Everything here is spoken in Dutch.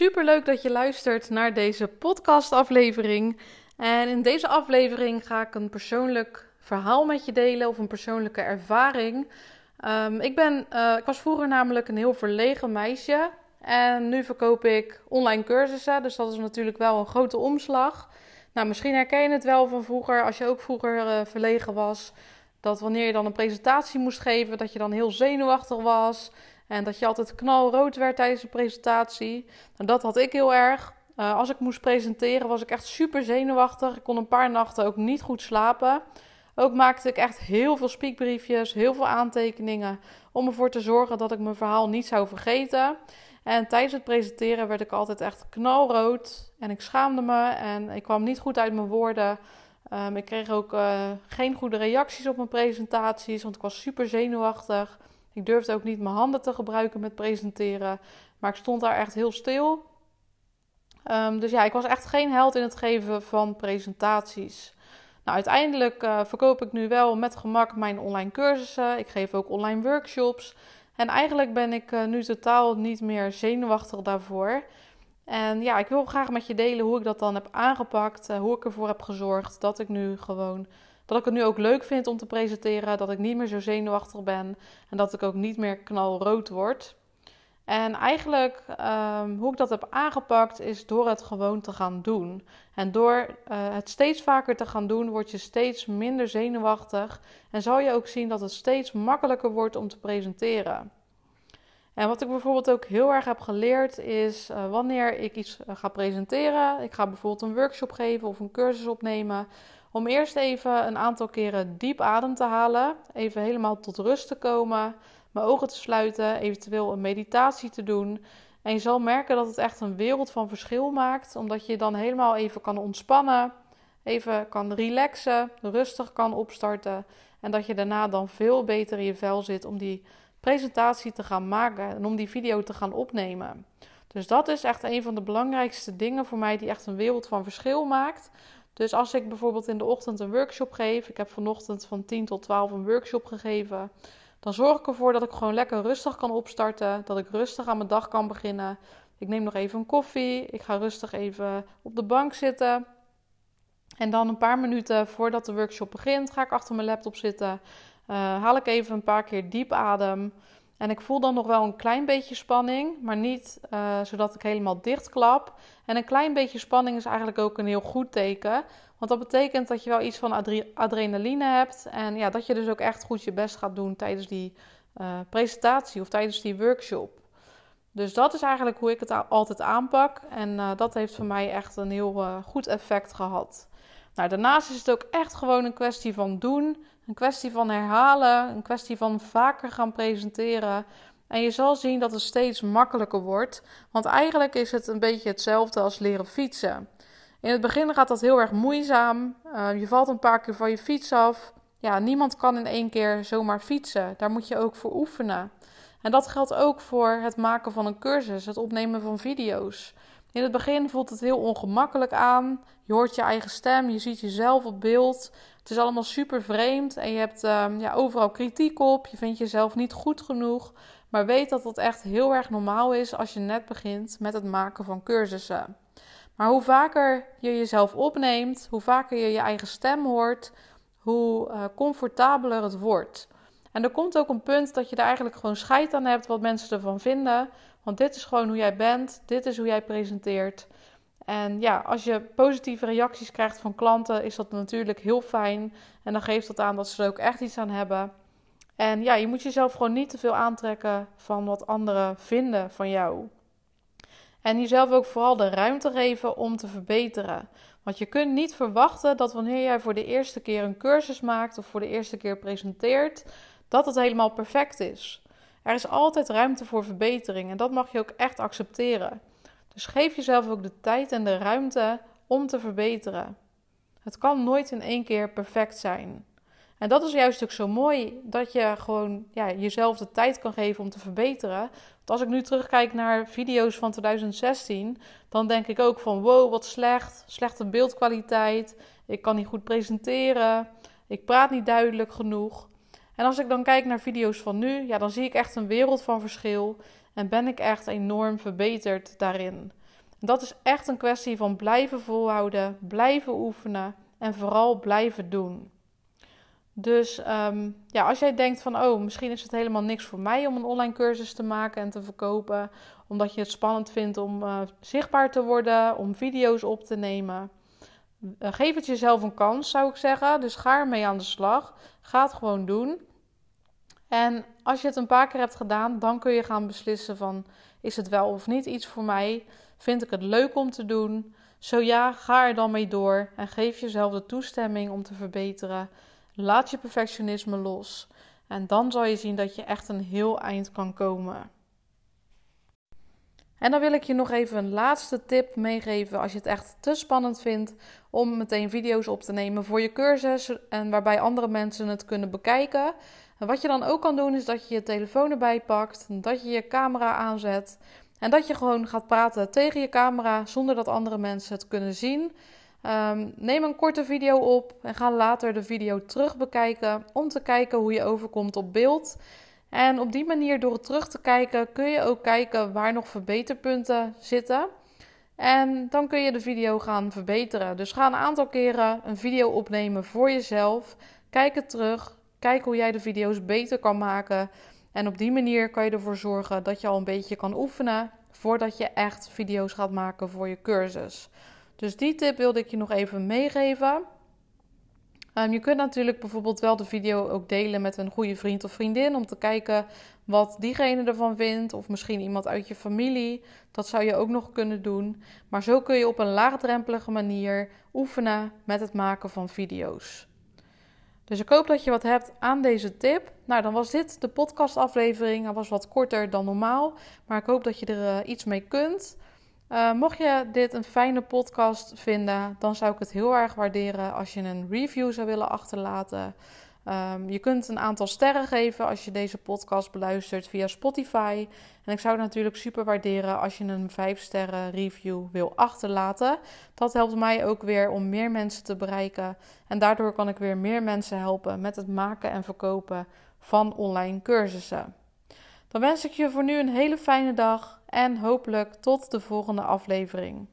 Super leuk dat je luistert naar deze podcastaflevering. En in deze aflevering ga ik een persoonlijk verhaal met je delen of een persoonlijke ervaring. Ehm, ik, ben, uh, ik was vroeger namelijk een heel verlegen meisje. En nu verkoop ik online cursussen. Dus dat is natuurlijk wel een grote omslag. Nou, misschien herken je het wel van vroeger, als je ook vroeger uh, verlegen was. Dat wanneer je dan een presentatie moest geven, dat je dan heel zenuwachtig was. En dat je altijd knalrood werd tijdens de presentatie. Nou, dat had ik heel erg. Uh, als ik moest presenteren was ik echt super zenuwachtig. Ik kon een paar nachten ook niet goed slapen. Ook maakte ik echt heel veel speakbriefjes, heel veel aantekeningen. Om ervoor te zorgen dat ik mijn verhaal niet zou vergeten. En tijdens het presenteren werd ik altijd echt knalrood. En ik schaamde me en ik kwam niet goed uit mijn woorden. Um, ik kreeg ook uh, geen goede reacties op mijn presentaties, want ik was super zenuwachtig. Ik durfde ook niet mijn handen te gebruiken met presenteren. Maar ik stond daar echt heel stil. Um, dus ja, ik was echt geen held in het geven van presentaties. Nou, uiteindelijk uh, verkoop ik nu wel met gemak mijn online cursussen. Ik geef ook online workshops. En eigenlijk ben ik uh, nu totaal niet meer zenuwachtig daarvoor. En ja, ik wil graag met je delen hoe ik dat dan heb aangepakt. Uh, hoe ik ervoor heb gezorgd dat ik nu gewoon dat ik het nu ook leuk vind om te presenteren. Dat ik niet meer zo zenuwachtig ben. En dat ik ook niet meer knalrood word. En eigenlijk um, hoe ik dat heb aangepakt is door het gewoon te gaan doen. En door uh, het steeds vaker te gaan doen, word je steeds minder zenuwachtig. En zal je ook zien dat het steeds makkelijker wordt om te presenteren. En wat ik bijvoorbeeld ook heel erg heb geleerd is uh, wanneer ik iets uh, ga presenteren. Ik ga bijvoorbeeld een workshop geven of een cursus opnemen. Om eerst even een aantal keren diep adem te halen. Even helemaal tot rust te komen. Mijn ogen te sluiten. Eventueel een meditatie te doen. En je zal merken dat het echt een wereld van verschil maakt. Omdat je dan helemaal even kan ontspannen. Even kan relaxen. Rustig kan opstarten. En dat je daarna dan veel beter in je vel zit om die presentatie te gaan maken. En om die video te gaan opnemen. Dus dat is echt een van de belangrijkste dingen voor mij die echt een wereld van verschil maakt. Dus als ik bijvoorbeeld in de ochtend een workshop geef, ik heb vanochtend van 10 tot 12 een workshop gegeven, dan zorg ik ervoor dat ik gewoon lekker rustig kan opstarten, dat ik rustig aan mijn dag kan beginnen. Ik neem nog even een koffie, ik ga rustig even op de bank zitten. En dan een paar minuten voordat de workshop begint, ga ik achter mijn laptop zitten. Uh, haal ik even een paar keer diep adem. En ik voel dan nog wel een klein beetje spanning, maar niet uh, zodat ik helemaal dichtklap. En een klein beetje spanning is eigenlijk ook een heel goed teken. Want dat betekent dat je wel iets van adrenaline hebt. En ja, dat je dus ook echt goed je best gaat doen tijdens die uh, presentatie of tijdens die workshop. Dus dat is eigenlijk hoe ik het altijd aanpak. En uh, dat heeft voor mij echt een heel goed effect gehad. Nou, daarnaast is het ook echt gewoon een kwestie van doen. Een kwestie van herhalen, een kwestie van vaker gaan presenteren. En je zal zien dat het steeds makkelijker wordt. Want eigenlijk is het een beetje hetzelfde als leren fietsen. In het begin gaat dat heel erg moeizaam. Uh, je valt een paar keer van je fiets af. Ja, niemand kan in één keer zomaar fietsen. Daar moet je ook voor oefenen. En dat geldt ook voor het maken van een cursus, het opnemen van video's. In het begin voelt het heel ongemakkelijk aan. Je hoort je eigen stem, je ziet jezelf op beeld. Het is allemaal super vreemd en je hebt um, ja, overal kritiek op. Je vindt jezelf niet goed genoeg. Maar weet dat het echt heel erg normaal is als je net begint met het maken van cursussen. Maar hoe vaker je jezelf opneemt, hoe vaker je je eigen stem hoort, hoe uh, comfortabeler het wordt. En er komt ook een punt dat je er eigenlijk gewoon scheid aan hebt wat mensen ervan vinden. Want dit is gewoon hoe jij bent, dit is hoe jij presenteert. En ja, als je positieve reacties krijgt van klanten, is dat natuurlijk heel fijn. En dan geeft dat aan dat ze er ook echt iets aan hebben. En ja, je moet jezelf gewoon niet te veel aantrekken van wat anderen vinden van jou. En jezelf ook vooral de ruimte geven om te verbeteren. Want je kunt niet verwachten dat wanneer jij voor de eerste keer een cursus maakt of voor de eerste keer presenteert, dat het helemaal perfect is. Er is altijd ruimte voor verbetering en dat mag je ook echt accepteren. Dus geef jezelf ook de tijd en de ruimte om te verbeteren. Het kan nooit in één keer perfect zijn. En dat is juist ook zo mooi dat je gewoon ja, jezelf de tijd kan geven om te verbeteren. Want als ik nu terugkijk naar video's van 2016, dan denk ik ook van wow, wat slecht. Slechte beeldkwaliteit. Ik kan niet goed presenteren. Ik praat niet duidelijk genoeg. En als ik dan kijk naar video's van nu, ja, dan zie ik echt een wereld van verschil. En ben ik echt enorm verbeterd daarin. dat is echt een kwestie van blijven volhouden, blijven oefenen en vooral blijven doen. Dus ehm, ja, als jij denkt van, oh, misschien is het helemaal niks voor mij om een online cursus te maken en te verkopen, omdat je het spannend vindt om uh, zichtbaar te worden, om video's op te nemen. Uh, geef het jezelf een kans, zou ik zeggen. Dus ga ermee aan de slag. Ga het gewoon doen. En als je het een paar keer hebt gedaan, dan kun je gaan beslissen van, is het wel of niet iets voor mij? Vind ik het leuk om te doen? Zo ja, ga er dan mee door en geef jezelf de toestemming om te verbeteren. Laat je perfectionisme los. En dan zal je zien dat je echt een heel eind kan komen. En dan wil ik je nog even een laatste tip meegeven als je het echt te spannend vindt om meteen video's op te nemen voor je cursus en waarbij andere mensen het kunnen bekijken. En wat je dan ook kan doen is dat je je telefoon erbij pakt, dat je je camera aanzet en dat je gewoon gaat praten tegen je camera zonder dat andere mensen het kunnen zien. Ehm, neem een korte video op en ga later de video terug bekijken om te kijken hoe je overkomt op beeld. En op die manier, door het terug te kijken, kun je ook kijken waar nog verbeterpunten zitten. En dan kun je de video gaan verbeteren. Dus ga een aantal keren een video opnemen voor jezelf. Kijk het terug. Kijk hoe jij de video's beter kan maken. En op die manier kan je ervoor zorgen dat je al een beetje kan oefenen voordat je echt video's gaat maken voor je cursus. Dus die tip wilde ik je nog even meegeven. Ehm, je kunt natuurlijk bijvoorbeeld wel de video ook delen met een goede vriend of vriendin om te kijken wat diegene ervan vindt, of misschien iemand uit je familie. Dat zou je ook nog kunnen doen. Maar zo kun je op een laagdrempelige manier oefenen met het maken van video's. Dus ik hoop dat je wat hebt aan deze tip. Nou, dan was dit de podcastaflevering. Hij was wat korter dan normaal, maar ik hoop dat je er uh, iets mee kunt. Uh, mocht je dit een fijne podcast vinden, dan zou ik het heel erg waarderen als je een review zou willen achterlaten. Um, je kunt een aantal sterren geven als je deze podcast beluistert via Spotify. En ik zou het natuurlijk super waarderen als je een 5 sterren review wil achterlaten. Dat helpt mij ook weer om meer mensen te bereiken. En daardoor kan ik weer meer mensen helpen met het maken en verkopen van online cursussen. Dan wens ik je voor nu een hele fijne dag en hopelijk tot de volgende aflevering.